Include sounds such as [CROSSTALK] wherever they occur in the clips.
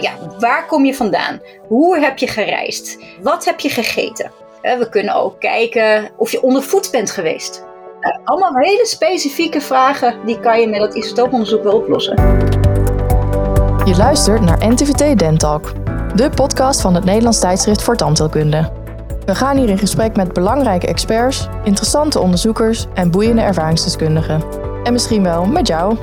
Ja, waar kom je vandaan? Hoe heb je gereisd? Wat heb je gegeten? We kunnen ook kijken of je ondervoed bent geweest. Nou, allemaal hele specifieke vragen, die kan je met dat isotooponderzoek wel oplossen. Je luistert naar NTVT Dentalk, de podcast van het Nederlands tijdschrift voor tandheelkunde. We gaan hier in gesprek met belangrijke experts, interessante onderzoekers en boeiende ervaringsdeskundigen. En misschien wel met jou.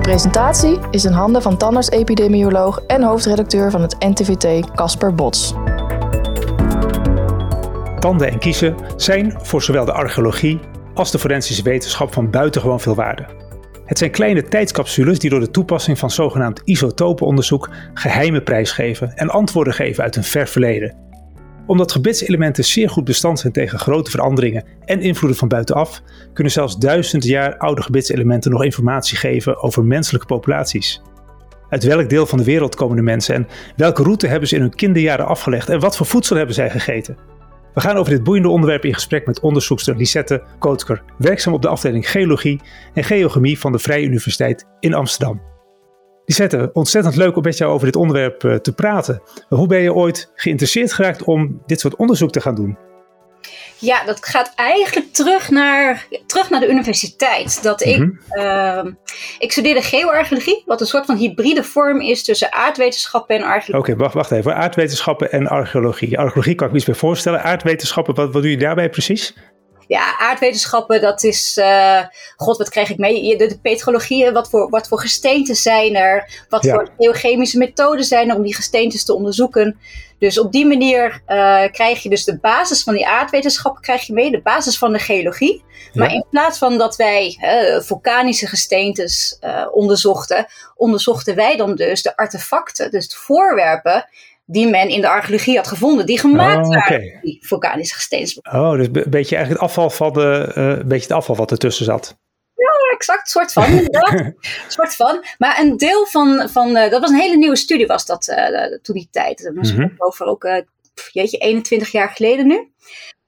De presentatie is in handen van tandarts-epidemioloog en hoofdredacteur van het NTVT, Casper Bots. Tanden en kiezen zijn voor zowel de archeologie als de forensische wetenschap van buitengewoon veel waarde. Het zijn kleine tijdscapsules die door de toepassing van zogenaamd isotopenonderzoek geheime prijs geven en antwoorden geven uit een ver verleden. Omdat gebitselementen zeer goed bestand zijn tegen grote veranderingen en invloeden van buitenaf, kunnen zelfs duizend jaar oude gebitselementen nog informatie geven over menselijke populaties. Uit welk deel van de wereld komen de mensen en welke route hebben ze in hun kinderjaren afgelegd en wat voor voedsel hebben zij gegeten? We gaan over dit boeiende onderwerp in gesprek met onderzoekster Lisette Kootker, werkzaam op de afdeling Geologie en Geochemie van de Vrije Universiteit in Amsterdam. Lisette, ontzettend leuk om met jou over dit onderwerp eh, te praten. Hoe ben je ooit geïnteresseerd geraakt om dit soort onderzoek te gaan doen? Ja, dat gaat eigenlijk terug naar, terug naar de universiteit. Dat ik, uh, ik studeerde geoarcheologie, wat een soort van hybride vorm is tussen aardwetenschappen en archeologie. Oké, wacht, wacht even. Aardwetenschappen en archeologie. Archeologie kan ik me iets meer voorstellen. Aardwetenschappen, wat, wat doe je daarbij precies? Ja, aardwetenschappen, dat is, uh, god, wat krijg ik mee? De, de petrologie, wat voor, wat voor gesteenten zijn er? Wat voor geochemische methoden zijn er om die gesteentes te onderzoeken? Dus op die manier uh, krijg je dus de basis van die aardwetenschappen krijg je mee, de basis van de geologie. Maar in plaats van dat wij uh, vulkanische gesteentes onderzochten, onderzochten wij dan dus de artefacten, dus de voorwerpen die men in de archeologie had gevonden, die gemaakt oh, okay. waren die vulkanische gesteentes. Oh, dus een beetje eigenlijk het afval van de, uh, een beetje het afval wat ertussen zat. Ja, exact, soort van, [LAUGHS] inderdaad. soort van. Maar een deel van, van uh, dat was een hele nieuwe studie was dat uh, toen die tijd. Dat was mm -hmm. over ook, jeetje, 21 jaar geleden nu.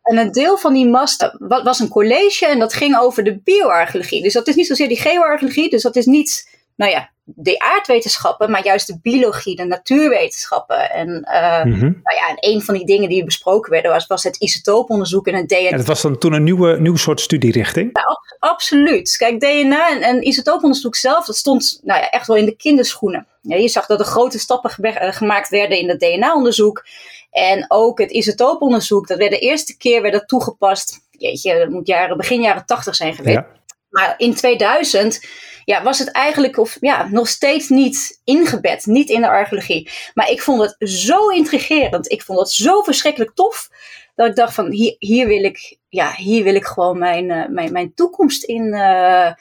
En een deel van die master was een college en dat ging over de bioarcheologie. Dus dat is niet zozeer die geoarcheologie, dus dat is niet nou ja, de aardwetenschappen, maar juist de biologie, de natuurwetenschappen. En, uh, mm -hmm. nou ja, en een van die dingen die besproken werden was, was het isotooponderzoek en het DNA. En dat was dan toen een nieuwe, nieuw soort studierichting? Ja, ab absoluut. Kijk, DNA en, en isotooponderzoek zelf, dat stond nou ja, echt wel in de kinderschoenen. Ja, je zag dat er grote stappen gemaakt werden in het DNA-onderzoek. En ook het isotooponderzoek, dat werd de eerste keer werd dat toegepast. Jeetje, dat moet jaren, begin jaren tachtig zijn geweest. Ja. Maar in 2000 ja, was het eigenlijk of, ja, nog steeds niet ingebed, niet in de archeologie. Maar ik vond het zo intrigerend, ik vond het zo verschrikkelijk tof, dat ik dacht van hier, hier, wil, ik, ja, hier wil ik gewoon mijn, uh, mijn, mijn toekomst in, uh,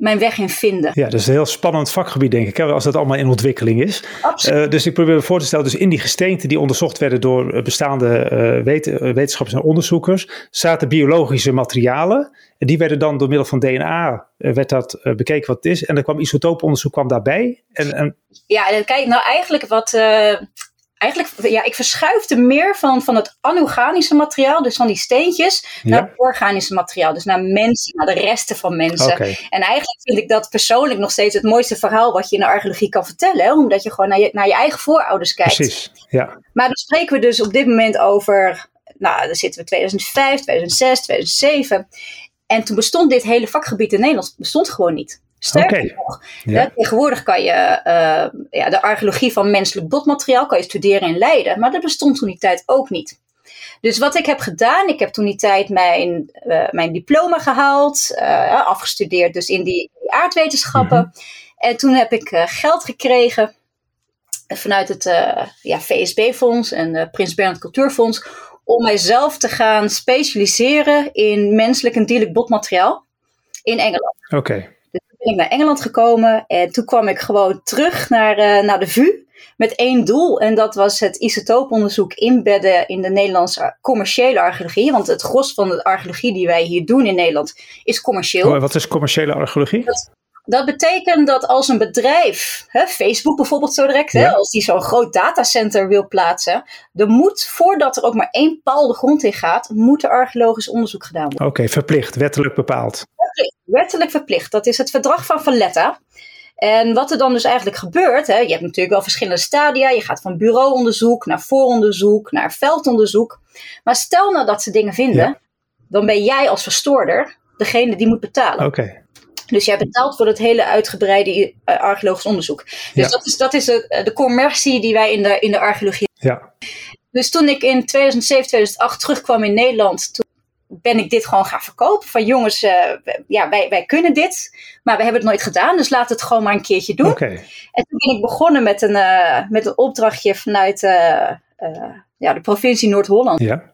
mijn weg in vinden. Ja, dat is een heel spannend vakgebied, denk ik, als dat allemaal in ontwikkeling is. Uh, dus ik probeer me voor te stellen, dus in die gesteenten die onderzocht werden door bestaande uh, wet wetenschappers en onderzoekers, zaten biologische materialen. En die werden dan door middel van DNA uh, werd dat bekeken wat het is. En er kwam isotooponderzoek kwam daarbij. En, en... Ja, kijk, nou eigenlijk wat eigenlijk, ja, ik verschuifde meer van, van het anorganische materiaal, dus van die steentjes, naar het organische materiaal. Dus naar mensen, naar de resten van mensen. Okay. En eigenlijk vind ik dat persoonlijk nog steeds het mooiste verhaal wat je in de archeologie kan vertellen. Hè? Omdat je gewoon naar je, naar je eigen voorouders kijkt. Precies, ja. Maar dan spreken we dus op dit moment over, nou, dan zitten we 2005, 2006, 2007. En toen bestond dit hele vakgebied in Nederland bestond gewoon niet. Sterker okay. nog, ja. tegenwoordig kan je uh, ja, de archeologie van menselijk botmateriaal kan je studeren in Leiden, maar dat bestond toen die tijd ook niet. Dus wat ik heb gedaan, ik heb toen die tijd mijn, uh, mijn diploma gehaald, uh, afgestudeerd dus in die, die aardwetenschappen. Mm -hmm. En toen heb ik geld gekregen vanuit het ja, VSB-fonds en Prins Bernhard Cultuurfonds om mijzelf te gaan specialiseren in menselijk en dierlijk botmateriaal in Engeland. Oké. Okay ben ik naar Engeland gekomen en toen kwam ik gewoon terug naar, uh, naar de VU met één doel. En dat was het isotooponderzoek inbedden in de Nederlandse commerciële archeologie. Want het gros van de archeologie die wij hier doen in Nederland is commercieel. Oh, wat is commerciële archeologie? Dat, dat betekent dat als een bedrijf, hè, Facebook bijvoorbeeld zo direct, ja. hè, als die zo'n groot datacenter wil plaatsen, er moet, voordat er ook maar één paal de grond in gaat, moet er archeologisch onderzoek gedaan worden. Oké, okay, verplicht, wettelijk bepaald. Verplicht, wettelijk verplicht. Dat is het verdrag van Valletta. En wat er dan dus eigenlijk gebeurt, hè, je hebt natuurlijk wel verschillende stadia. Je gaat van bureauonderzoek naar vooronderzoek naar veldonderzoek. Maar stel nou dat ze dingen vinden, dan ben jij als verstoorder degene die moet betalen. Oké. Dus jij betaalt voor het hele uitgebreide uh, archeologisch onderzoek. Dus dat is, dat is de, de commercie die wij in de, in de archeologie Ja. Dus toen ik in 2007, 2008 terugkwam in Nederland, toen ben ik dit gewoon gaan verkopen. Van jongens, uh, ja, wij, wij kunnen dit, maar we hebben het nooit gedaan, dus we het gewoon maar een keertje doen. En toen ben ik begonnen met een, uh, met een opdrachtje vanuit uh, ja, de provincie Noord-Holland. Ja.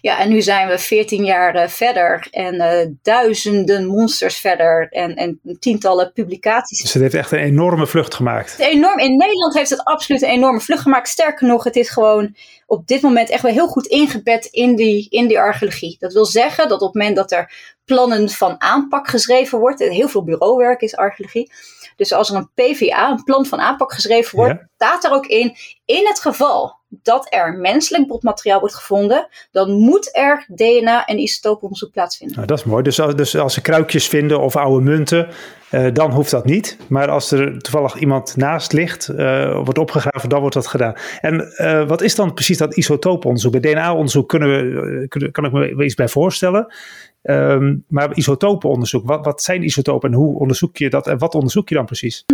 Ja, en nu zijn we 14 jaar uh, verder en uh, duizenden monsters verder en, en tientallen publicaties. Dus het heeft echt een enorme vlucht gemaakt. Enorm, in Nederland heeft het absoluut een enorme vlucht gemaakt. Sterker nog, het is gewoon op dit moment echt wel heel goed ingebed in die, in die archeologie. Dat wil zeggen dat op het moment dat er plannen van aanpak geschreven wordt, heel veel bureauwerk is archeologie. Dus als er een PVA, een plan van aanpak geschreven wordt, ja. staat er ook in, in het geval dat er menselijk botmateriaal wordt gevonden, dan moet er DNA- en isotooponderzoek plaatsvinden. Nou, dat is mooi. Dus, dus als ze kruikjes vinden of oude munten, uh, dan hoeft dat niet. Maar als er toevallig iemand naast ligt, uh, wordt opgegraven, dan wordt dat gedaan. En uh, wat is dan precies dat isotooponderzoek? Bij DNA-onderzoek kunnen we, kan ik me iets bij voorstellen. Um, maar isotopenonderzoek, wat, wat zijn isotopen en hoe onderzoek je dat en wat onderzoek je dan precies?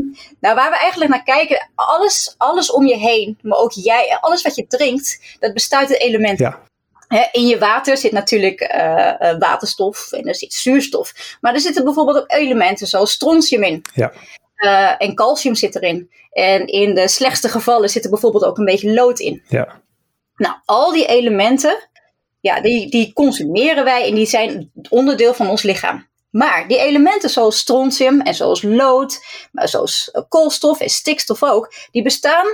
Nou, waar we eigenlijk naar kijken, alles, alles om je heen, maar ook jij, alles wat je drinkt, dat bestaat uit elementen. Ja. He, in je water zit natuurlijk uh, uh, waterstof en er zit zuurstof. Maar er zitten bijvoorbeeld ook elementen zoals strontium in. Ja. Uh, en calcium zit erin. En in de slechtste gevallen zit er bijvoorbeeld ook een beetje lood in. Ja. Nou, al die elementen, ja, die, die consumeren wij en die zijn onderdeel van ons lichaam. Maar die elementen zoals strontium en zoals lood, maar zoals koolstof en stikstof ook, die bestaan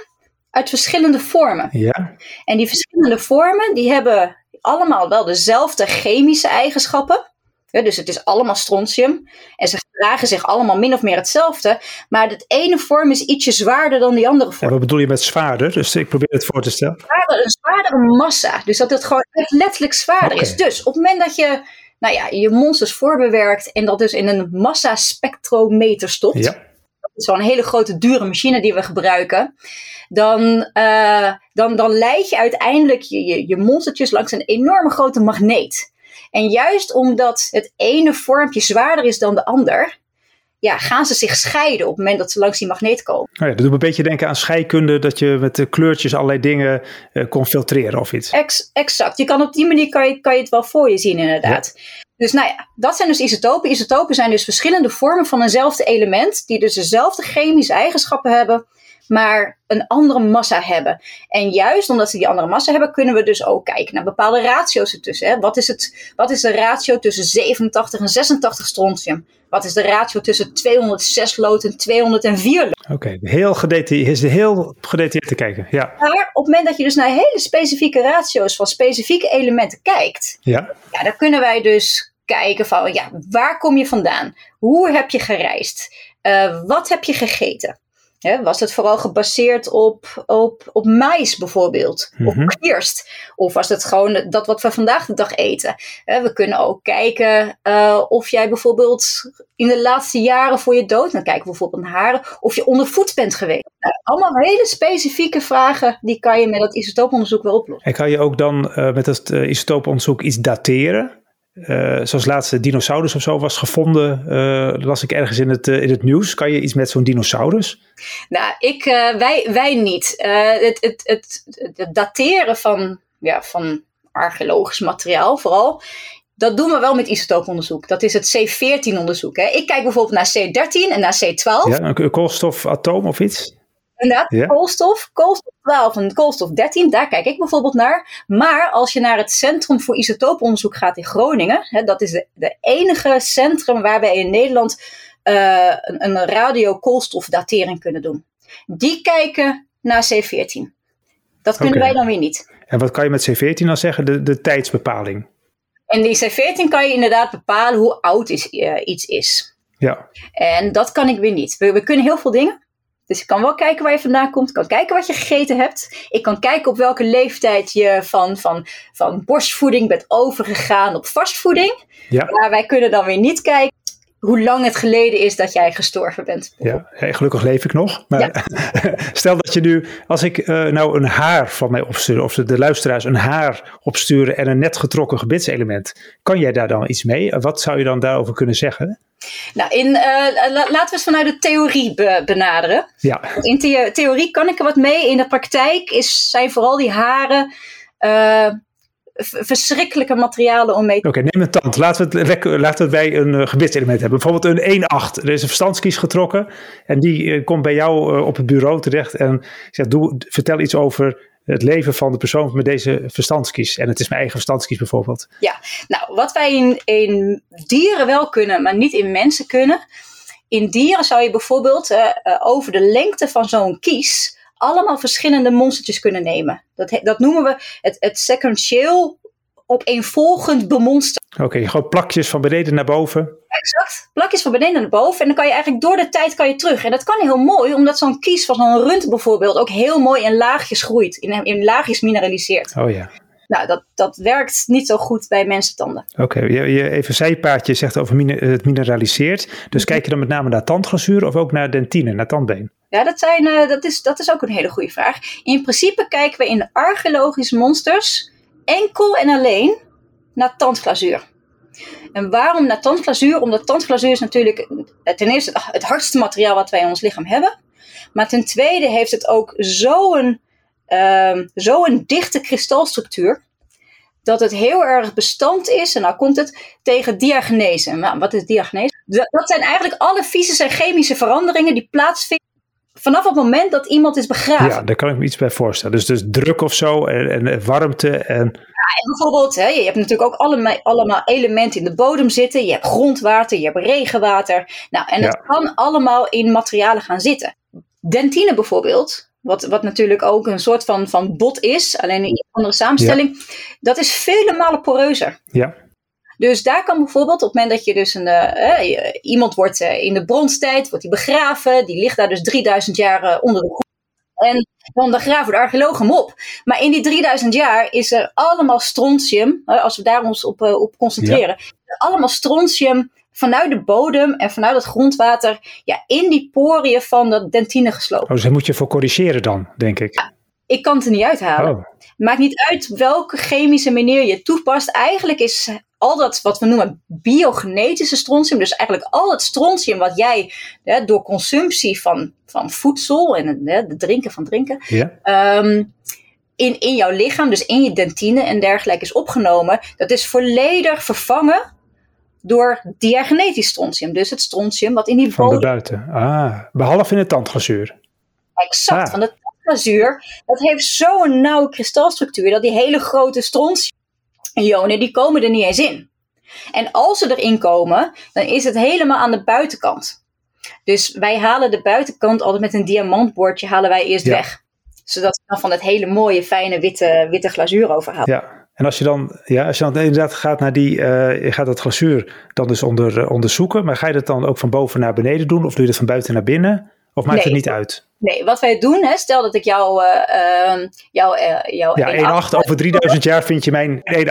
uit verschillende vormen. Ja. En die verschillende vormen, die hebben allemaal wel dezelfde chemische eigenschappen. Dus het is allemaal strontium. En ze dragen zich allemaal min of meer hetzelfde. Maar het ene vorm is ietsje zwaarder dan die andere vorm. Ja, wat bedoel je met zwaarder? Dus ik probeer het voor te stellen. Zwaarder, een zwaardere massa. Dus dat het gewoon echt letterlijk zwaarder okay. is. Dus op het moment dat je nou ja, je monsters voorbewerkt en dat dus in een massaspectrometer stopt. Ja. Dat is zo'n hele grote dure machine die we gebruiken. Dan, uh, dan, dan leid je uiteindelijk je, je, je monstertjes langs een enorme grote magneet. En juist omdat het ene vormpje zwaarder is dan de ander, ja, gaan ze zich scheiden op het moment dat ze langs die magneet komen. Oh ja, dat doet me een beetje denken aan scheikunde, dat je met de kleurtjes allerlei dingen uh, kon filtreren of iets. Ex, exact. Je kan op die manier kan je, kan je het wel voor je zien, inderdaad. Ja. Dus nou ja, dat zijn dus isotopen. Isotopen zijn dus verschillende vormen van eenzelfde element, die dus dezelfde chemische eigenschappen hebben, maar een andere massa hebben. En juist omdat ze die andere massa hebben, kunnen we dus ook kijken naar bepaalde ratio's ertussen. Hè? Wat, is het, wat is de ratio tussen 87 en 86 strontium? Wat is de ratio tussen 206 lood en 204 lood? Oké, okay, heel gedetailleerd, heel gedetailleerd te kijken. Ja. Maar op het moment dat je dus naar hele specifieke ratio's van specifieke elementen kijkt, ja. Ja, dan kunnen wij dus kijken van, ja, waar kom je vandaan? Hoe heb je gereisd? Uh, wat heb je gegeten? He, was het vooral gebaseerd op, op, op mais bijvoorbeeld? Op kierst? Of was het gewoon dat wat we vandaag de dag eten? He, we kunnen ook kijken uh, of jij bijvoorbeeld in de laatste jaren voor je dood, dan kijken we bijvoorbeeld naar haren, of je ondervoed bent geweest. Nou, allemaal hele specifieke vragen, die kan je met dat isotooponderzoek wel oplossen. En kan je ook dan uh, met dat uh, isotooponderzoek iets dateren? Uh, zoals laatste dinosaurus of zo was gevonden, uh, las ik ergens in het, uh, in het nieuws. Kan je iets met zo'n dinosaurus? Nou, ik, wij, wij niet. Het, het, het, het, dateren van, ja, van archeologisch materiaal vooral, dat doen we wel met isotooponderzoek. Dat is het C14-onderzoek. Ik kijk bijvoorbeeld naar C13 en naar C12. Ja, een koolstofatoom of iets? Inderdaad, ja. koolstof, koolstof 12 en koolstof 13, daar kijk ik bijvoorbeeld naar. Maar als je naar het Centrum voor Isotooponderzoek gaat in Groningen, hè, dat is de, de enige centrum waar wij in Nederland uh, een, een radiokoolstofdatering kunnen doen. Die kijken naar C14. Dat kunnen okay. wij dan weer niet. En wat kan je met C14 dan zeggen? De, de tijdsbepaling. En die C14 kan je inderdaad bepalen hoe oud is, uh, iets is. Ja. En dat kan ik weer niet. We, we kunnen heel veel dingen. Dus ik kan wel kijken waar je vandaan komt. Ik kan kijken wat je gegeten hebt. Ik kan kijken op welke leeftijd je van, van, van borstvoeding bent overgegaan op vastvoeding. Ja. Maar wij kunnen dan weer niet kijken hoe lang het geleden is dat jij gestorven bent. Ja, gelukkig leef ik nog. Maar [LAUGHS] stel dat je nu, als ik uh, nou een haar van mij opstuur, of de luisteraars een haar opsturen en een net getrokken gebitselement, kan jij daar dan iets mee? Wat zou je dan daarover kunnen zeggen? Nou, in, uh, laten we eens vanuit de theorie benaderen. Ja. In theorie kan ik er wat mee. In de praktijk is, zijn vooral die haren uh, verschrikkelijke materialen om mee te Oké, neem een tand. Laten we het, laten we bij een uh, gebitselement hebben. Bijvoorbeeld een 1-8. Er is een verstandskies getrokken. En die uh, komt bij jou uh, op het bureau terecht. En zegt, doe, vertel iets over het leven van de persoon met deze verstandskies. En het is mijn eigen verstandskies bijvoorbeeld. Ja, nou, wat wij in, in dieren wel kunnen, maar niet in mensen kunnen. In dieren zou je bijvoorbeeld over de lengte van zo'n kies allemaal verschillende monstertjes kunnen nemen. Dat, dat noemen we het, het sequentieel opeenvolgend bemonsteren. Oké, okay, gewoon plakjes van beneden naar boven. Exact, plakjes van beneden naar boven. En dan kan je eigenlijk door de tijd kan je terug. En dat kan heel mooi, omdat zo'n kies van zo'n rund bijvoorbeeld ook heel mooi in laagjes groeit. In, in laagjes mineraliseert. Oh ja. Nou, dat, dat werkt niet zo goed bij mensentanden. Oké, je, je, even zijpaardje zegt over het mineraliseert. Dus mhm. kijk je dan met name naar tandglazuur of ook naar dentine, naar tandbeen? Ja, dat, zijn, uh, dat, is, dat is ook een hele goede vraag. In principe kijken we in archeologische monsters enkel en alleen naar tandglazuur. En waarom naar tandglazuur? Omdat tandglazuur is natuurlijk ten eerste het hardste materiaal wat wij in ons lichaam hebben. Maar ten tweede heeft het ook zo'n um, zo'n dichte kristalstructuur. Dat het heel erg bestand is, en nou komt het, tegen diagnese. Wat is diagnese? Dat zijn eigenlijk alle fysische en chemische veranderingen die plaatsvinden vanaf het moment dat iemand is begraven. Ja, daar kan ik me iets bij voorstellen. Dus, dus druk of zo en, en warmte en... Ja, en bijvoorbeeld, hè, je hebt natuurlijk ook allemaal, allemaal elementen in de bodem zitten. Je hebt grondwater, je hebt regenwater. Nou, en dat kan allemaal in materialen gaan zitten. Dentine bijvoorbeeld, wat, wat natuurlijk ook een soort van, van bot is, alleen in een andere samenstelling, dat is vele malen poreuzer. Ja. Dus daar kan bijvoorbeeld op het moment dat je dus een, uh, iemand wordt uh, in de bronstijd, wordt hij begraven, die ligt daar dus 3000 jaar onder de grond. En dan, dan graven de archeologen hem op. Maar in die 3000 jaar is er allemaal strontium, als we daar ons op, op concentreren, allemaal strontium vanuit de bodem en vanuit het grondwater ja, in die poriën van de dentine geslopen. Oh, dus daar moet je voor corrigeren dan, denk ik. Ja, ik kan het er niet uithalen. Oh. Maakt niet uit welke chemische manier je toepast. Eigenlijk is al dat wat we noemen biogenetische strontium, dus eigenlijk al het strontium wat jij hè, door consumptie van, van voedsel en het drinken van drinken, um, in, in jouw lichaam, dus in je dentine en dergelijke is opgenomen, dat is volledig vervangen door diagenetisch strontium. Dus het strontium wat in die Van de buiten. Ah, behalve in het tandglazuur. Exact, ah. van het tandglazuur. Dat heeft zo'n nauwe kristalstructuur dat die hele grote strontium-ionen, die komen er niet eens in. En als ze erin komen, dan is het helemaal aan de buitenkant. Dus wij halen de buitenkant altijd met een diamantbordje halen wij eerst weg. Zodat we dan van het hele mooie, fijne witte, witte glazuur overhalen. Ja, en als je dan, ja, als je dan inderdaad gaat naar die, uh, je gaat dat glazuur dan dus onder, uh, onderzoeken, maar ga je dat dan ook van boven naar beneden doen of doe je dat van buiten naar binnen? Of maakt het niet uit? Nee, wat wij doen, hè, stel dat ik jou, uh, jou, jou ja, 1,8 over 3000 jaar vind je mijn 1,8.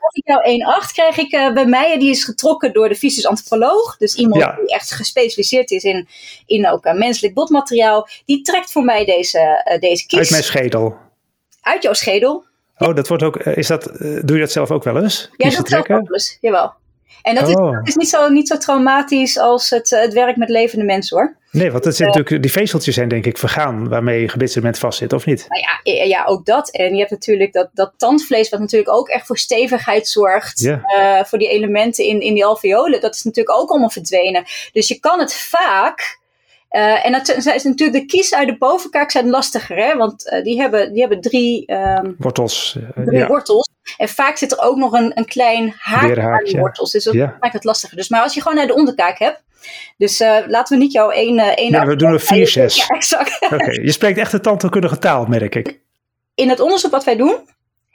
Als ik jou 1,8 krijg ik bij mij, die is getrokken door de fysisch antropoloog. Dus iemand die echt gespecialiseerd is in, in ook menselijk botmateriaal. Die trekt voor mij deze, deze kies. Uit mijn schedel. Uit jouw schedel. Oh, dat wordt ook, eh, is dat, eh, doe je dat zelf ook wel eens? Ja, dat zelf ook wel eens, jawel. En dat, is, oh. is, niet, zo, niet zo traumatisch als het, het werk met levende mensen hoor. Nee, want het zit natuurlijk, die vezeltjes zijn denk ik vergaan waarmee je gebitselement vastzit, of niet? Nou ja, ja, ook dat. En je hebt natuurlijk dat, dat tandvlees, wat natuurlijk ook echt voor stevigheid zorgt. Uh, voor die elementen in, in die alveolen. Dat is natuurlijk ook allemaal verdwenen. Dus je kan het vaak uh, en dat is natuurlijk de kies uit de bovenkaak zijn lastiger, hè? want uh, die, hebben, die hebben drie, um, wortels. Uh, drie ja. wortels. En vaak zit er ook nog een, een klein haak aan die wortels. Dus dat ja. maakt het lastiger. Dus, maar als je gewoon naar de onderkaak hebt. Dus laten we niet jouw één. één ja, we doen een 4-6. Ja, exact. Oké, okay. je spreekt echt de tandheelkundige taal, merk ik. In het onderzoek wat wij doen,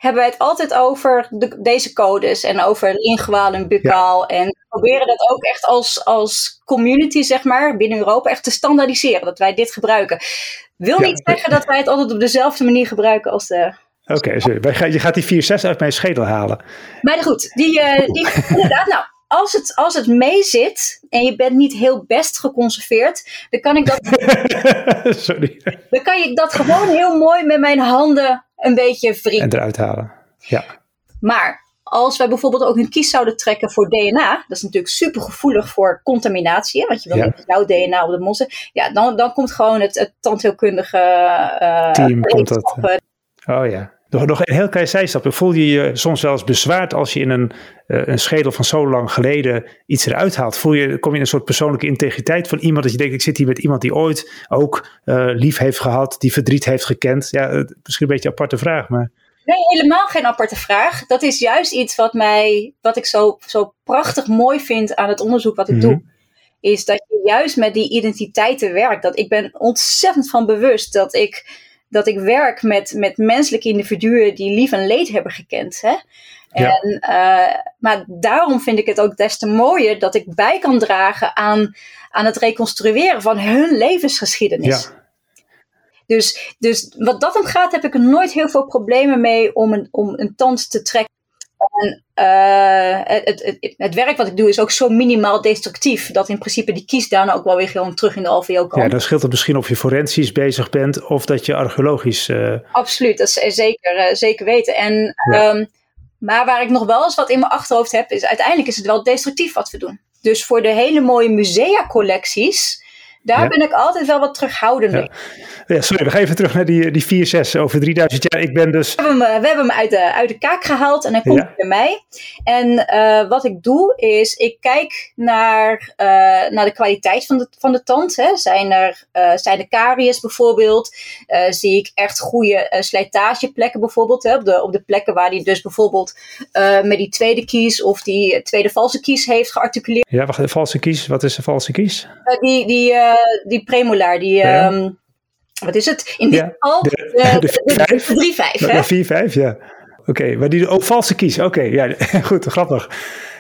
hebben wij het altijd over de, deze codes en over linguaal en buccaal. Ja. En proberen dat ook echt als, als community, zeg maar, binnen Europa echt te standaardiseren. Dat wij dit gebruiken. Wil niet zeggen dat wij het altijd op dezelfde manier gebruiken als de. Oké, okay, je gaat die 4-6 uit mijn schedel halen. Maar goed, die, uh, die inderdaad, nou, als het, als het mee zit en je bent niet heel best geconserveerd, dan kan ik dat. [LAUGHS] Sorry. Dan kan je dat gewoon heel mooi met mijn handen een beetje wringen. En eruit halen. Ja. Maar als wij bijvoorbeeld ook een kies zouden trekken voor DNA, dat is natuurlijk super gevoelig voor contaminatie, want je wil niet jouw DNA op de mossen, ja, dan, dan komt gewoon het, het tandheelkundige uh, team. Komt dat, oh ja. Nog, nog een heel klein zijstapje. Voel je je soms wel eens bezwaard als je in een, uh, een schedel van zo lang geleden iets eruit haalt? Voel je, kom je in een soort persoonlijke integriteit van iemand dat je denkt, ik zit hier met iemand die ooit ook uh, lief heeft gehad, die verdriet heeft gekend? Ja, misschien een beetje een aparte vraag, maar... Nee, helemaal geen aparte vraag. Dat is juist iets wat, mij, wat ik zo, zo prachtig mooi vind aan het onderzoek wat ik doe. Is dat je juist met die identiteiten werkt. Dat ik ben ontzettend van bewust dat ik, dat ik werk met, met menselijke individuen die lief en leed hebben gekend. Hè? Ja. En, uh, maar daarom vind ik het ook des te mooier dat ik bij kan dragen aan, aan het reconstrueren van hun levensgeschiedenis. Ja. Dus, dus wat dat om gaat, heb ik er nooit heel veel problemen mee om een, om een tand te trekken. En uh, het, het, het, werk wat ik doe is ook zo minimaal destructief dat in principe die kies dan ook wel weer gewoon terug in de alveo komt. Ja, dan scheelt het misschien of je forensisch bezig bent of dat je archeologisch. Uh... Absoluut, dat is zeker, uh, zeker weten. En, ja. um, maar waar ik nog wel eens wat in mijn achterhoofd heb, is uiteindelijk is het wel destructief wat we doen. Dus voor de hele mooie musea-collecties daar ja. ben ik altijd wel wat terughoudender. Ja. ja. sorry, we gaan even terug naar die, die 4-6 over 3000 jaar. Ik ben dus... We hebben hem, we hebben hem uit, de, uit de kaak gehaald en hij komt bij mij. En uh, wat ik doe is, ik kijk naar, uh, naar de kwaliteit van de, van de tand. Hè. Zijn, er, uh, zijn de caries bijvoorbeeld? zie ik echt goede slijtageplekken bijvoorbeeld? Hè, op, de, op de plekken waar hij dus bijvoorbeeld met die tweede kies of die tweede valse kies heeft gearticuleerd. Ja, wacht, de valse kies. Wat is de valse kies? die... die die premolaar, die, ja. um, wat is het? In dit ja, geval de, de, 3-5. De 4-5, ja. Oké, okay, maar die ook oh, valse kies. Oké, okay, ja, goed, grappig.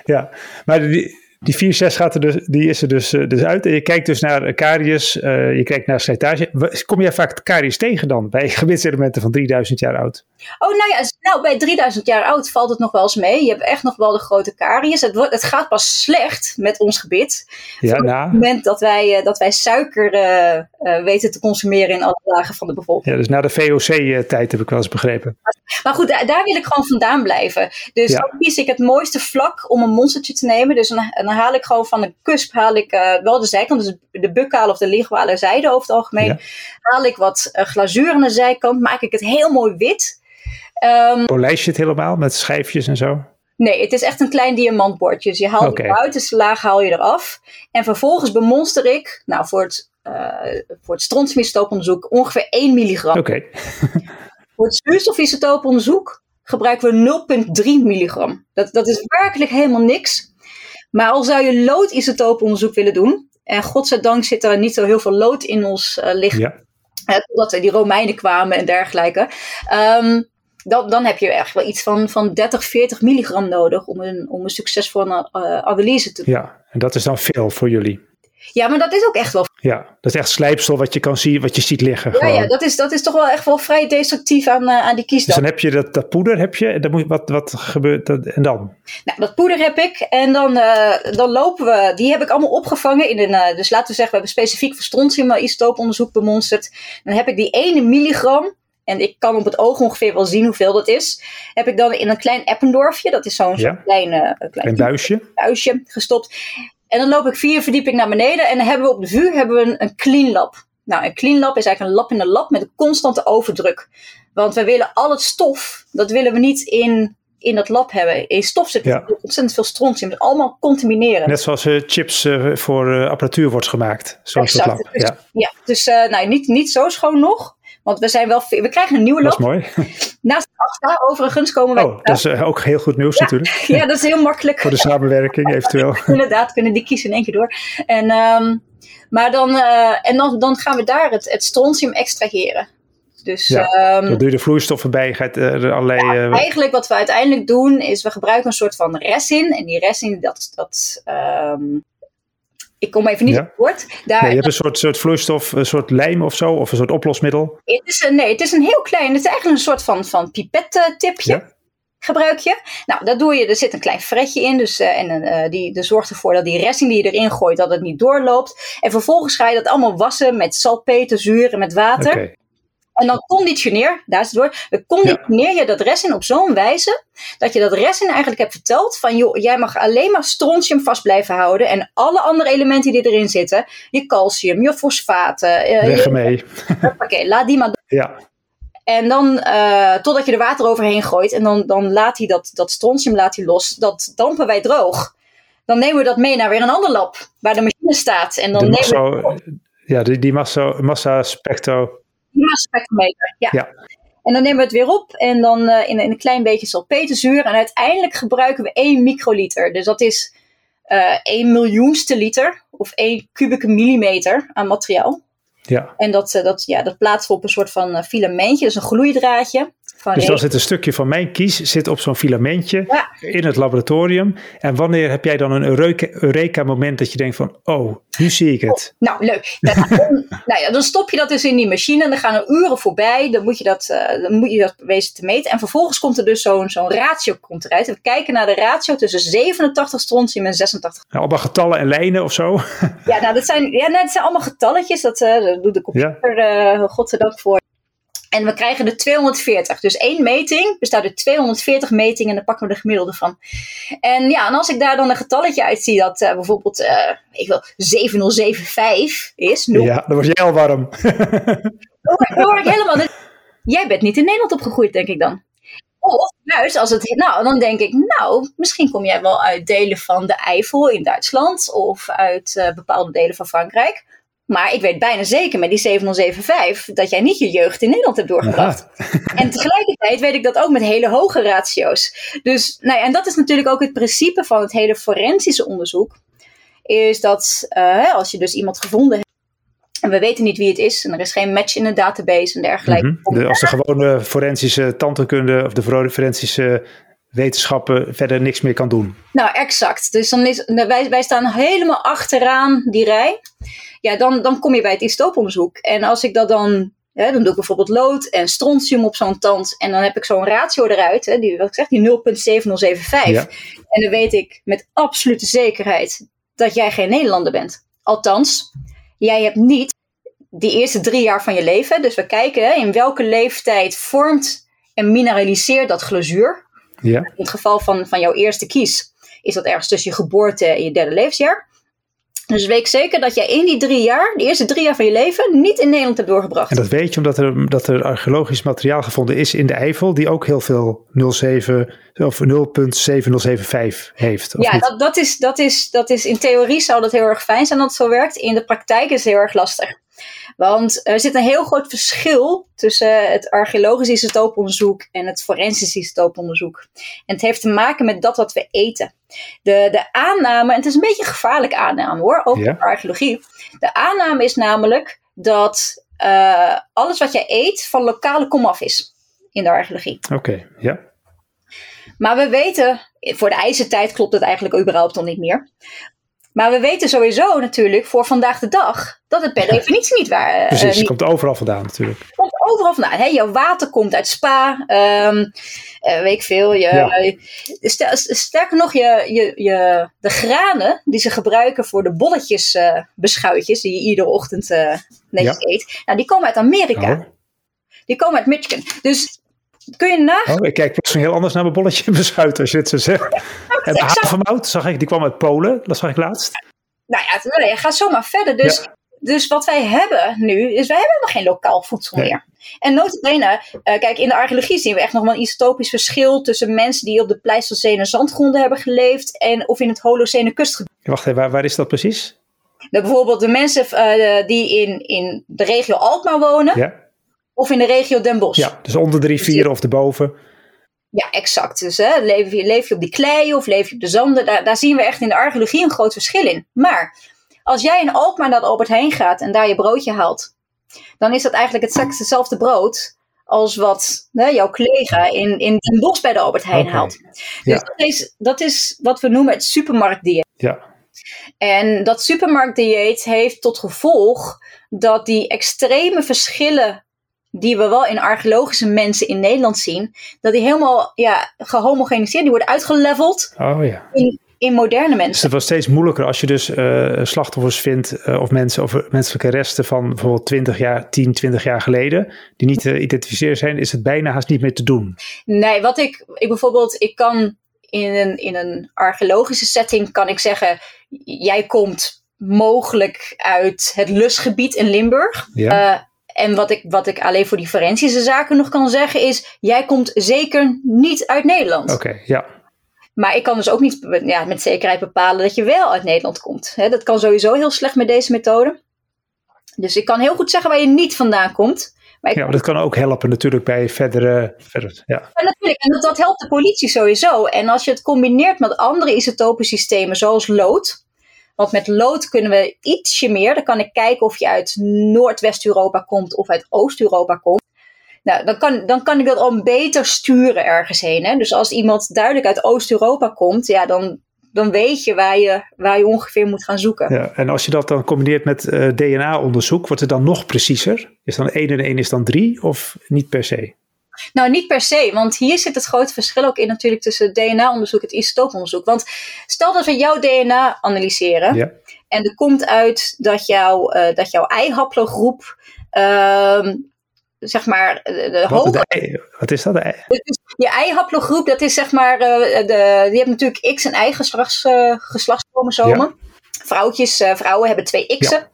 Ja, maar die, die 4-6 gaat er dus, die is er dus, uh, dus uit. En je kijkt dus naar caries, uh, je kijkt naar slijtage. Kom jij vaak caries tegen dan bij [LAUGHS] gebitselementen van 3000 jaar oud? Oh, nou ja, nou, bij 3000 jaar oud valt het nog wel eens mee. Je hebt echt nog wel de grote caries. Het, wordt, het gaat pas slecht met ons gebit. Ja, Op nou. het moment dat wij, uh, dat wij suiker uh, weten te consumeren in alle lagen van de bevolking. Ja, dus na de VOC-tijd heb ik wel eens begrepen. Maar goed, daar, daar wil ik gewoon vandaan blijven. Dus ja. dan kies ik het mooiste vlak om een monstertje te nemen. Dus dan haal ik gewoon van de cusp haal ik, uh, wel de zijkant, dus de bukkale of de lichtwale zijde over het algemeen. Ja. Haal ik wat uh, glazuur aan de zijkant, maak ik het heel mooi wit. Um, Polijst je het helemaal met schijfjes en zo? Nee, het is echt een klein diamantbordje. Dus je haalt okay. de buitenste laag haal je eraf. En vervolgens bemonster ik, nou voor het, uh, voor het strontiumistooponderzoek, ongeveer 1 milligram. Oké. Okay. [LAUGHS] voor het zuurstofisotooponderzoek gebruiken we 0,3 milligram. Dat, dat is werkelijk helemaal niks. Maar al zou je loodisotooponderzoek willen doen, en godzijdank zit er niet zo heel veel lood in ons uh, lichaam, ja. uh, die Romeinen kwamen en dergelijke, um, dan, dan heb je echt wel iets van, van 30, 40 milligram nodig om een, om een succesvolle uh, analyse te doen. Ja, en dat is dan veel voor jullie. Ja, maar dat is ook echt wel. Ja, dat is echt slijpsel wat je kan zien, wat je ziet liggen. Ja, ja dat, is, dat is toch wel echt wel vrij destructief aan, uh, aan die kies. Dus dan heb je dat, dat poeder, heb je, en dan moet, wat, wat gebeurt dat, en dan? Nou, dat poeder heb ik en dan, uh, dan lopen we, die heb ik allemaal opgevangen in een, uh, dus laten we zeggen, we hebben specifiek voor strontium-isotooponderzoek bemonsterd. Dan heb ik die ene milligram, en ik kan op het oog ongeveer wel zien hoeveel dat is, heb ik dan in een klein Eppendorfje, dat is zo'n ja. klein, klein, klein buisje. buisje gestopt. En dan loop ik vier verdiepingen naar beneden en dan hebben we op de vuur hebben we een, een clean lab. Nou, een clean lab is eigenlijk een lab in een lab met een constante overdruk. Want we willen al het stof, dat willen we niet in, in dat lab hebben. In stof zit ja. ontzettend veel strontium. Dus allemaal contamineren. Net zoals uh, chips uh, voor uh, apparatuur wordt gemaakt. Zo'n soort lab. Dus, ja. ja, dus nou, niet, niet zo schoon nog. Want we zijn wel, we krijgen een nieuwe lab. Dat is mooi. [LAUGHS] Naast AFTA overigens komen wij. Oh, dat is uh, ook heel goed nieuws ja, natuurlijk. [LAUGHS] Ja, dat is heel makkelijk. Voor de samenwerking eventueel. [LAUGHS] Inderdaad, kunnen die kiezen in één keer door. En, um, maar dan, uh, en dan, dan gaan we daar het, het strontium extraheren. Dus, ja, um, dan doe je de vloeistoffen bij, gaat er allerlei... Ja, uh, eigenlijk wat we uiteindelijk doen, is we gebruiken een soort van resin. En die resin, dat, dat um, ik kom even niet ja. op het woord. Daar, nee, je hebt een soort, soort vloeistof, een soort lijm of zo, of een soort oplosmiddel. Het is een, nee, het is een heel klein, het is eigenlijk een soort van, van pipettipje. Ja. gebruik je. Nou, dat doe je, er zit een klein fretje in, dus, uh, en uh, die, die zorgt ervoor dat die resting die je erin gooit, dat het niet doorloopt. En vervolgens ga je dat allemaal wassen met salpeterzuur en met water. Okay. En dan conditioneer, daar is het woord, dan conditioneer je dat resin op zo'n wijze dat je dat resin eigenlijk hebt verteld van joh, jij mag alleen maar strontium vast blijven houden en alle andere elementen die erin zitten, je calcium, je fosfaten. Uh, Weg ermee. [LAUGHS] Oké, laat die maar Ja. En dan, uh, totdat je er water overheen gooit en dan, dan laat hij dat, dat strontium laat hij los, dat dampen wij droog. Dan nemen we dat mee naar weer een ander lab waar de machine staat. En dan de nemen massa, we... Ja, die, die massa, massa spectro massaspectrometer, ja. ja. En dan nemen we het weer op en dan uh, in, in, een klein beetje salpeterzuur. En uiteindelijk gebruiken we 1 microliter. Dus dat is uh, 1 miljoenste liter of 1 kubieke millimeter aan materiaal. Ja. En dat, uh, dat, ja, dat plaatsen we op een soort van filamentje, dus een gloeidraadje. Dus dan zit een stukje van mijn kies zit op zo'n filamentje ja. in het laboratorium. En wanneer heb jij dan een Eureka-moment dat je denkt van, oh, nu zie ik het. Oh, nou, leuk. [LAUGHS] Dan, nou ja, dan stop je dat dus in die machine en dan gaan er uren voorbij. Dan moet je dat, uh, dan moet je dat wezen te meten. En vervolgens komt er dus zo'n zo'n ratio komt eruit. En we kijken naar de ratio tussen 87 strontium en 86. Nou, allemaal getallen en lijnen of zo? Ja, nou, dat zijn, ja, dat zijn allemaal getalletjes. Dat, uh, dat doet de computer, ja. uh, godzijdank voor. En we krijgen er 240. Dus één meting bestaat uit 240 metingen en dan pakken we de gemiddelde van. En ja, en als ik daar dan een getalletje uit zie dat uh, bijvoorbeeld, uh, ik wil 7075 is. 0. Ja, dan word jij al warm. [LAUGHS] dan hoor ik helemaal. Dit. Jij bent niet in Nederland opgegroeid, denk ik dan. Of juist als het, nou, dan denk ik, nou, misschien kom jij wel uit delen van de Eifel in Duitsland of uit uh, bepaalde delen van Frankrijk. Maar ik weet bijna zeker met die 7075 dat jij niet je jeugd in Nederland hebt doorgebracht. Ja. [LAUGHS] En tegelijkertijd weet ik dat ook met hele hoge ratio's. Dus, nou ja, en dat is natuurlijk ook het principe van het hele forensische onderzoek. Is dat uh, als je dus iemand gevonden hebt. En we weten niet wie het is. En er is geen match in de database en dergelijke. Mm -hmm. de, als de gewone forensische tandheelkunde of de forensische wetenschappen verder niks meer kan doen. Nou, exact. Dus dan is, wij, wij staan helemaal achteraan die rij. Ja, dan, dan kom je bij het istooponderzoek. En als ik dat dan, hè, dan doe ik bijvoorbeeld lood en strontium op zo'n tand. En dan heb ik zo'n ratio eruit, hè, die, wat ik zeg, die 0,7075. Ja. En dan weet ik met absolute zekerheid dat jij geen Nederlander bent. Althans, jij hebt niet die eerste drie jaar van je leven. Dus we kijken hè, in welke leeftijd vormt en mineraliseert dat glazuur. Ja. In het geval van, van jouw eerste kies is dat ergens tussen je geboorte en je derde levensjaar. Dus weet zeker dat jij in die drie jaar, de eerste drie jaar van je leven, niet in Nederland hebt doorgebracht. En dat weet je omdat er, dat er archeologisch materiaal gevonden is in de Eifel, die ook heel veel 07 of 0.7075 heeft. ja, dat, dat, is, dat, is, dat is in theorie zou dat heel erg fijn zijn dat het zo werkt. In de praktijk is het heel erg lastig. Want er zit een heel groot verschil tussen het archeologisch isotooponderzoek en het forensisch isotooponderzoek. En het heeft te maken met dat wat we eten. De, de aanname, en het is een beetje een gevaarlijke aanname hoor, ja. in archeologie. De aanname is namelijk dat uh, alles wat jij eet van lokale komaf is in de archeologie. Oké, okay, ja. Maar we weten, voor de ijzertijd klopt het eigenlijk überhaupt nog niet meer. Maar we weten sowieso natuurlijk voor vandaag de dag dat het per definitie niet waar is. Precies, uh, het komt overal vandaan natuurlijk. Het komt overal vandaan. Hè? Jouw water komt uit Spa, um, uh, weet ik veel. Je, ja. sterker nog, je, je, je, de granen die ze gebruiken voor de bolletjes uh, beschuitjes, die je iedere ochtend netjes ja. eet, nou, die komen uit Amerika. Oh. Die komen uit Michigan. Dus kun je na? Oh, ik kijk plotseling heel anders naar mijn bolletje beschuit als je het zo zegt. En [LAUGHS] de havermout, zag ik, die kwam uit Polen, dat zag ik laatst. Nou ja, je gaat zomaar verder. Dus, ja. dus wat wij hebben nu, is wij hebben nog geen lokaal voedsel nee. meer. En notabene, uh, kijk, in de archeologie zien we echt nog wel een isotopisch verschil tussen mensen die op de Pleistocene zandgronden hebben geleefd en of in het Holocene kustgebied. Wacht even, waar, waar is dat precies? Nou, bijvoorbeeld de mensen uh, die in, in de regio Alkmaar wonen. Ja. Of in de regio Den Bosch. Ja, dus onder de rivieren of erboven. Ja, exact. Dus hè, leef, je, leef je op die klei of leef je op de zanden, daar, daar zien we echt in de archeologie een groot verschil in. Maar als jij in Alkmaar naar Albert Heijn gaat en daar je broodje haalt, dan is dat eigenlijk het, hetzelfde brood als wat hè, jouw collega in, in Den Bosch bij de Albert Heijn okay. haalt. Dus ja. dat, is, dat is wat we noemen het supermarktdieet. Ja. En dat supermarktdieet heeft tot gevolg dat die extreme verschillen die we wel in archeologische mensen in Nederland zien, dat die helemaal ja, gehomogeniseerd, die worden uitgeleveld oh, ja. in, in moderne mensen. Dus het was steeds moeilijker als je dus uh, slachtoffers vindt uh, of mensen of menselijke resten van bijvoorbeeld 20 jaar, 10, 20 jaar geleden, die niet te identificeren zijn, is het bijna haast niet meer te doen. Nee, wat ik, ik bijvoorbeeld, ik kan in een, in een archeologische setting kan ik zeggen, jij komt mogelijk uit het Lusgebied in Limburg. Ja. Uh, en wat ik, wat ik alleen voor die zaken nog kan zeggen is, jij komt zeker niet uit Nederland. Oké, ja. Maar ik kan dus ook niet ja, met zekerheid bepalen dat je wel uit Nederland komt. dat kan sowieso heel slecht met deze methode. Dus ik kan heel goed zeggen waar je niet vandaan komt. Maar ja, maar dat kan ook helpen natuurlijk bij verdere... Verder, ja. ja. natuurlijk, en dat, dat helpt de politie sowieso. En als je het combineert met andere isotopensystemen zoals lood... Want met lood kunnen we ietsje meer. Dan kan ik kijken of je uit Noordwest-Europa komt of uit Oost-Europa komt. Nou, dan kan, dan kan ik dat al beter sturen ergens heen. Hè? Dus als iemand duidelijk uit Oost-Europa komt, ja, dan, dan weet je waar, je waar je ongeveer moet gaan zoeken. Ja, en als je dat dan combineert met eh, DNA-onderzoek, wordt het dan nog preciezer? Is dan 1 en 1 is dan 3 of niet per se? Nou, niet per se, want hier zit het grote verschil ook in natuurlijk tussen DNA-onderzoek en het isotooponderzoek. Want stel dat we jouw DNA analyseren ja. en er komt uit dat, jou, uh, dat jouw ei-haplogroep uh, zeg maar, de wat, hoge... wat is dat? Dus je ei-haplogroep, dat is zeg maar, uh, de, die hebt natuurlijk X en Y geslachts, uh, geslachtschromosomen. Ja. Vrouwtjes, uh, vrouwen hebben twee X'en. Ja.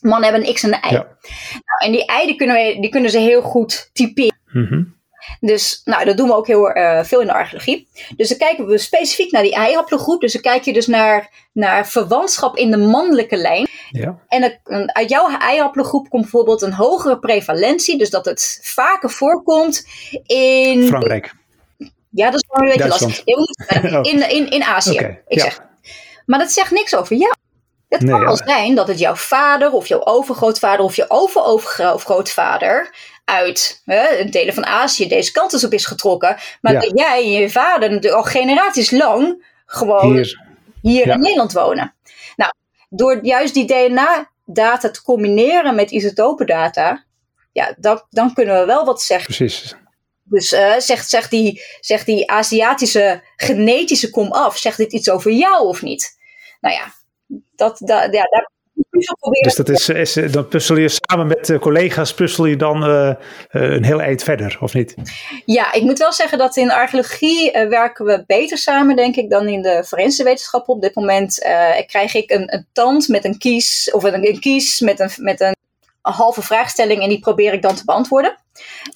Mannen hebben een X en een Y. Ja. Nou, en die ei die kunnen, we, die kunnen ze heel goed typeren. Mm Dus nou, dat doen we ook heel uh, veel in de archeologie. Dus dan kijken we specifiek naar die eihaplogroep. Dus dan kijk je dus naar, naar verwantschap in de mannelijke lijn. Ja. En uit jouw eihaplogroep komt bijvoorbeeld een hogere prevalentie. Dus dat het vaker voorkomt in... Frankrijk. Ja, dat is wel een beetje lastig. [LAUGHS] In, in, in Azië, okay. ik ja. zeg. Maar dat zegt niks over jou. Het kan wel zijn dat het jouw vader of jouw overgrootvader of je overovergrootvader uit hè, delen van Azië deze kant is op is getrokken. Maar dat jij en je vader natuurlijk al generaties lang gewoon hier, hier in Nederland wonen. Nou, door juist die DNA-data te combineren met isotopendata, ja, dan, dan kunnen we wel wat zeggen. Precies. Dus uh, zegt, zegt, die, zegt die Aziatische genetische kom af, zegt dit iets over jou of niet? Nou ja, dat, dat, ja, daar dus dat is, is, dan puzzel je samen met uh, collega's, puzzel je dan uh, uh, een heel eind verder, of niet? Ja, ik moet wel zeggen dat in archeologie werken we beter samen, denk ik, dan in de forensische wetenschappen. Op dit moment krijg ik een, een tand met een kies, of een, een kies met een, met een halve vraagstelling en die probeer ik dan te beantwoorden.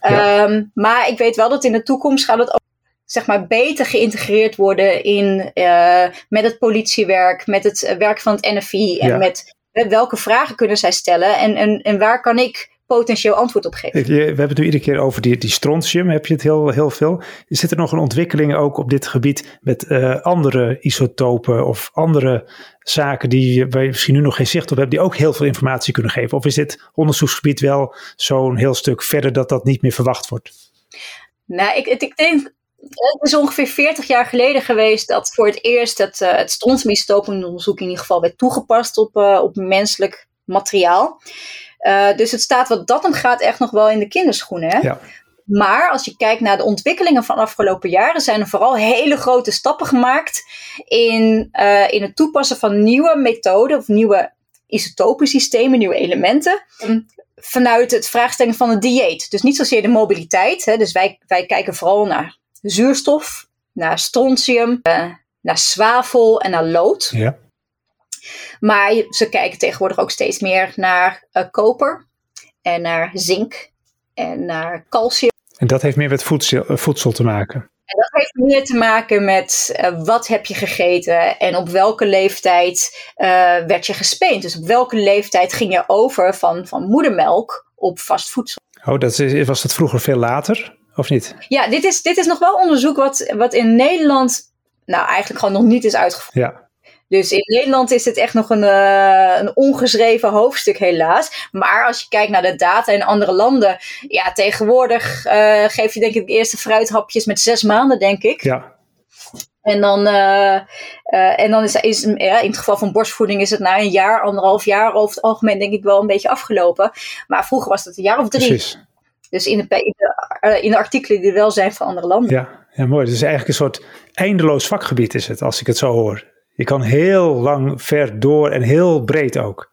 Ja. Um, maar ik weet wel dat in de toekomst gaat het ook zeg maar, beter geïntegreerd worden in, uh, met het politiewerk, met het werk van het NFI en met welke vragen kunnen zij stellen en, en, en waar kan ik potentieel antwoord op geven. We hebben het nu iedere keer over die, die strontium, heb je het heel, heel veel. Zit er nog een ontwikkeling ook op dit gebied met uh, andere isotopen of andere zaken die, waar je misschien nu nog geen zicht op hebt, die ook heel veel informatie kunnen geven? Of is dit onderzoeksgebied wel zo'n heel stuk verder dat dat niet meer verwacht wordt? Nou, ik, ik denk het is ongeveer 40 jaar geleden geweest dat voor het eerst het, uh, het strontiumisotopenonderzoek in ieder geval werd toegepast op, uh, op menselijk materiaal. Uh, dus het staat wat dat om gaat echt nog wel in de kinderschoenen. Hè? Ja. Maar als je kijkt naar de ontwikkelingen van de afgelopen jaren, zijn er vooral hele grote stappen gemaakt in, in het toepassen van nieuwe methoden of nieuwe isotopensystemen, nieuwe elementen. Vanuit het vraagstellen van het dieet. Dus niet zozeer de mobiliteit. Hè. Dus wij, wij kijken vooral naar zuurstof, naar strontium, uh, naar zwavel en naar lood. Ja. Maar ze kijken tegenwoordig ook steeds meer naar uh, koper en naar zink en naar calcium. En dat heeft meer met voedsel, eh, voedsel te maken? En dat heeft meer te maken met uh, wat heb je gegeten en op welke leeftijd uh, werd je gespeend. Dus op welke leeftijd ging je over van, van moedermelk op vast voedsel. Oh, dat is, was dat vroeger veel later? Of niet? Ja, dit is, dit is nog wel onderzoek wat, wat in Nederland nou eigenlijk gewoon nog niet is uitgevoerd. Ja. Dus in Nederland is het echt nog een, uh, een ongeschreven hoofdstuk, helaas. Maar als je kijkt naar de data in andere landen, ja, tegenwoordig uh, geef je denk ik de eerste fruithapjes met zes maanden, denk ik. Ja. En dan, uh, en dan is, is ja, in het geval van borstvoeding is het na een jaar, anderhalf jaar over het algemeen denk ik wel een beetje afgelopen. Maar vroeger was het een jaar of drie. Precies. Dus in de, in de, in de artikelen die er wel zijn van andere landen. Ja, ja, mooi. Dus eigenlijk een soort eindeloos vakgebied is het, als ik het zo hoor. Je kan heel lang ver door en heel breed ook.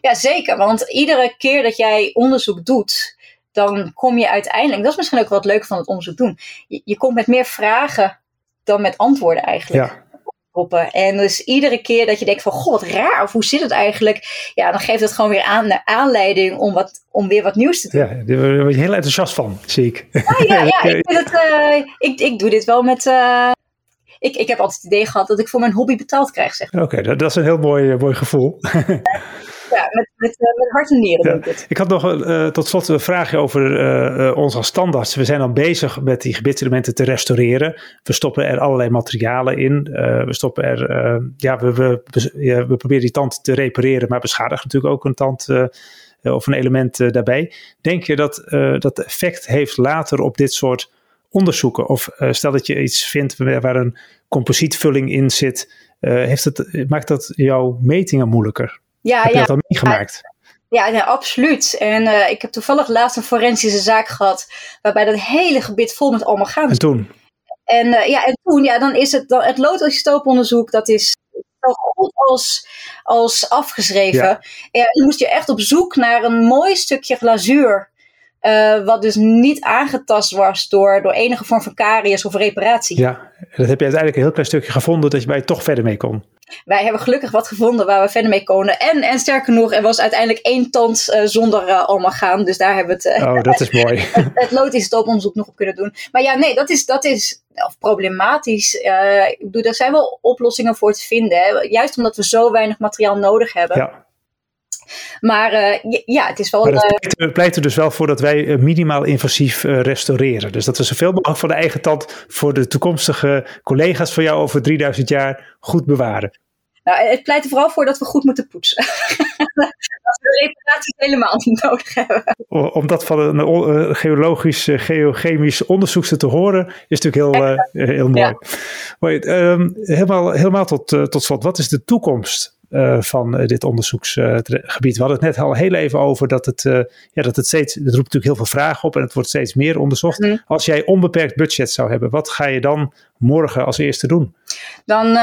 Ja, zeker. Want iedere keer dat jij onderzoek doet, dan kom je uiteindelijk, dat is misschien ook wat leuk van het onderzoek doen, je, je komt met meer vragen dan met antwoorden eigenlijk. Ja. En dus iedere keer dat je denkt van, goh, wat raar, of hoe zit het eigenlijk? Ja, dan geeft het gewoon weer aan, de aanleiding om, wat, om weer wat nieuws te doen. Ja, daar word je heel enthousiast van, zie ik. Ja, ja, ja [LAUGHS] ik, het, uh, ik, ik doe dit wel met... Uh, ik, ik heb altijd het idee gehad dat ik voor mijn hobby betaald krijg, zeg Oké, dat, dat, is een heel mooi, mooi gevoel. [LAUGHS] ja, met, met, eh, met hart en nieren. Ja. Ik had nog uh, tot slot een vraagje over uh, ons als standaards. We zijn dan bezig met die gebitselementen te restaureren. We stoppen er allerlei materialen in. we stoppen er, ja, we, we, we, we, proberen die tand te repareren, maar beschadigen natuurlijk ook een tand of een element daarbij. Denk je dat dat effect heeft later op dit soort onderzoeken? Of stel dat je iets vindt waar een composietvulling in zit, heeft het, maakt dat jouw metingen moeilijker? Ja, heb je ja. dat al meegemaakt? Ja, ja, absoluut. En uh, ik heb toevallig laatst een forensische zaak gehad, waarbij dat hele gebit vol met allemaal gaan. En toen? En uh, ja, en toen, ja, dan is het, dan, het dat is zo goed als, als afgeschreven. Ja. dan moest je echt op zoek naar een mooi stukje glazuur. Uh, wat dus niet aangetast was door, door enige vorm van karies of reparatie. Ja, dat heb je uiteindelijk een heel klein stukje gevonden dat je bij toch verder mee kon wij hebben gelukkig wat gevonden waar we verder mee konden. En, en sterker nog, er was uiteindelijk één tand uh, zonder uh, allemaal gaan. Dus daar hebben we het, uh, oh, dat is mooi. [LAUGHS] het, het loodisotooponderzoek nog op kunnen doen. Maar ja, nee, dat is, dat is of problematisch. ik bedoel, er zijn wel oplossingen voor te vinden. Hè. Juist omdat we zo weinig materiaal nodig hebben. Ja. Maar uh, ja, het is wel. Maar dat pleit, pleit, er dus wel voor dat wij minimaal invasief uh, restaureren. Dus dat we zoveel mogelijk van de eigen tand voor de toekomstige collega's van jou over 3000 jaar goed bewaren. Nou, het pleit er vooral voor dat we goed moeten poetsen. [LAUGHS] dat we de reparaties helemaal niet nodig hebben. Om dat van een geologisch, geochemisch onderzoekster te horen, is natuurlijk heel, heel mooi. Ja. Um, helemaal, helemaal tot, tot slot, wat is de toekomst uh, van uh, dit onderzoeksgebied. we hadden het net al heel even over dat het, uh, ja, dat het steeds, het roept natuurlijk heel veel vragen op en het wordt steeds meer onderzocht. Mm. Als jij onbeperkt budget zou hebben, wat ga je dan morgen als eerste doen? Dan,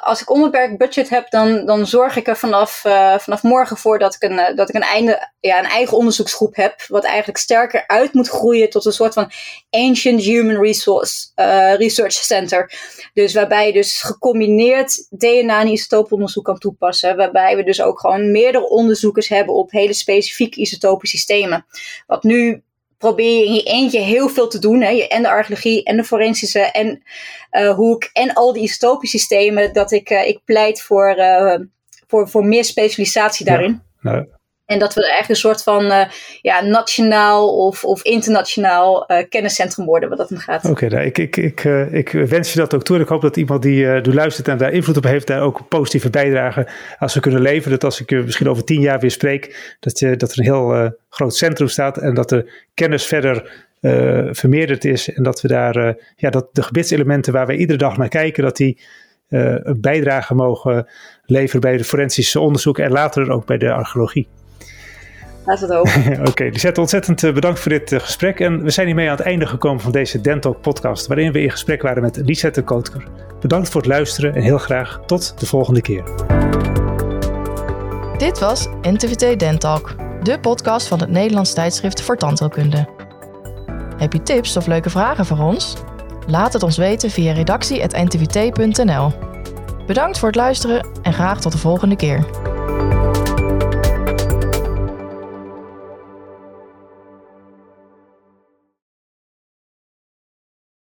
als ik onbeperkt budget heb, dan, dan zorg ik er vanaf, vanaf morgen voor dat ik, een, dat ik een, einde, ja, een eigen onderzoeksgroep heb, wat eigenlijk sterker uit moet groeien tot een soort van Ancient Human Resource Research Center. Dus waarbij je dus gecombineerd DNA- en isotooponderzoek kan toepassen Waarbij we dus ook gewoon meerdere onderzoekers hebben op hele specifieke isotope systemen. Wat nu probeer je in je eentje heel veel te doen. Hè? En de archeologie en de forensische en uh, hoek en al die isotopensystemen. Dat ik, uh, ik pleit voor, uh, voor, voor meer specialisatie daarin. Ja, nou, en dat we eigenlijk een soort van uh, ja, nationaal of, of internationaal uh, kenniscentrum worden, wat dat dan gaat. Oké, nou, ik, ik, ik, uh, ik wens je dat ook toe. En ik hoop dat iemand die, die luistert en daar invloed op heeft, daar ook positieve bijdrage aan zou kunnen leveren. Dat als ik je misschien over tien jaar weer spreek, dat, je, dat er een heel groot centrum staat en dat de kennis verder vermeerderd is. En dat we daar, ja, dat de gebitselementen waar we iedere dag naar kijken, dat die een bijdrage mogen leveren bij de forensische onderzoek en later ook bij de archeologie. Laat het ook. [LAUGHS] Oké, okay, Lisette, ontzettend eh, bedankt voor dit uh, gesprek. En we zijn hiermee aan het einde gekomen van deze Dentalk podcast, waarin we in gesprek waren met Lisette Kootker. Bedankt voor het luisteren en heel graag tot de volgende keer. Dit was NTVT Dentalk, de podcast van het Nederlands tijdschrift voor tandheelkunde. Heb je tips of leuke vragen voor ons? Laat het ons weten via redactie.ntvt.nl. Bedankt voor het luisteren en graag tot de volgende keer.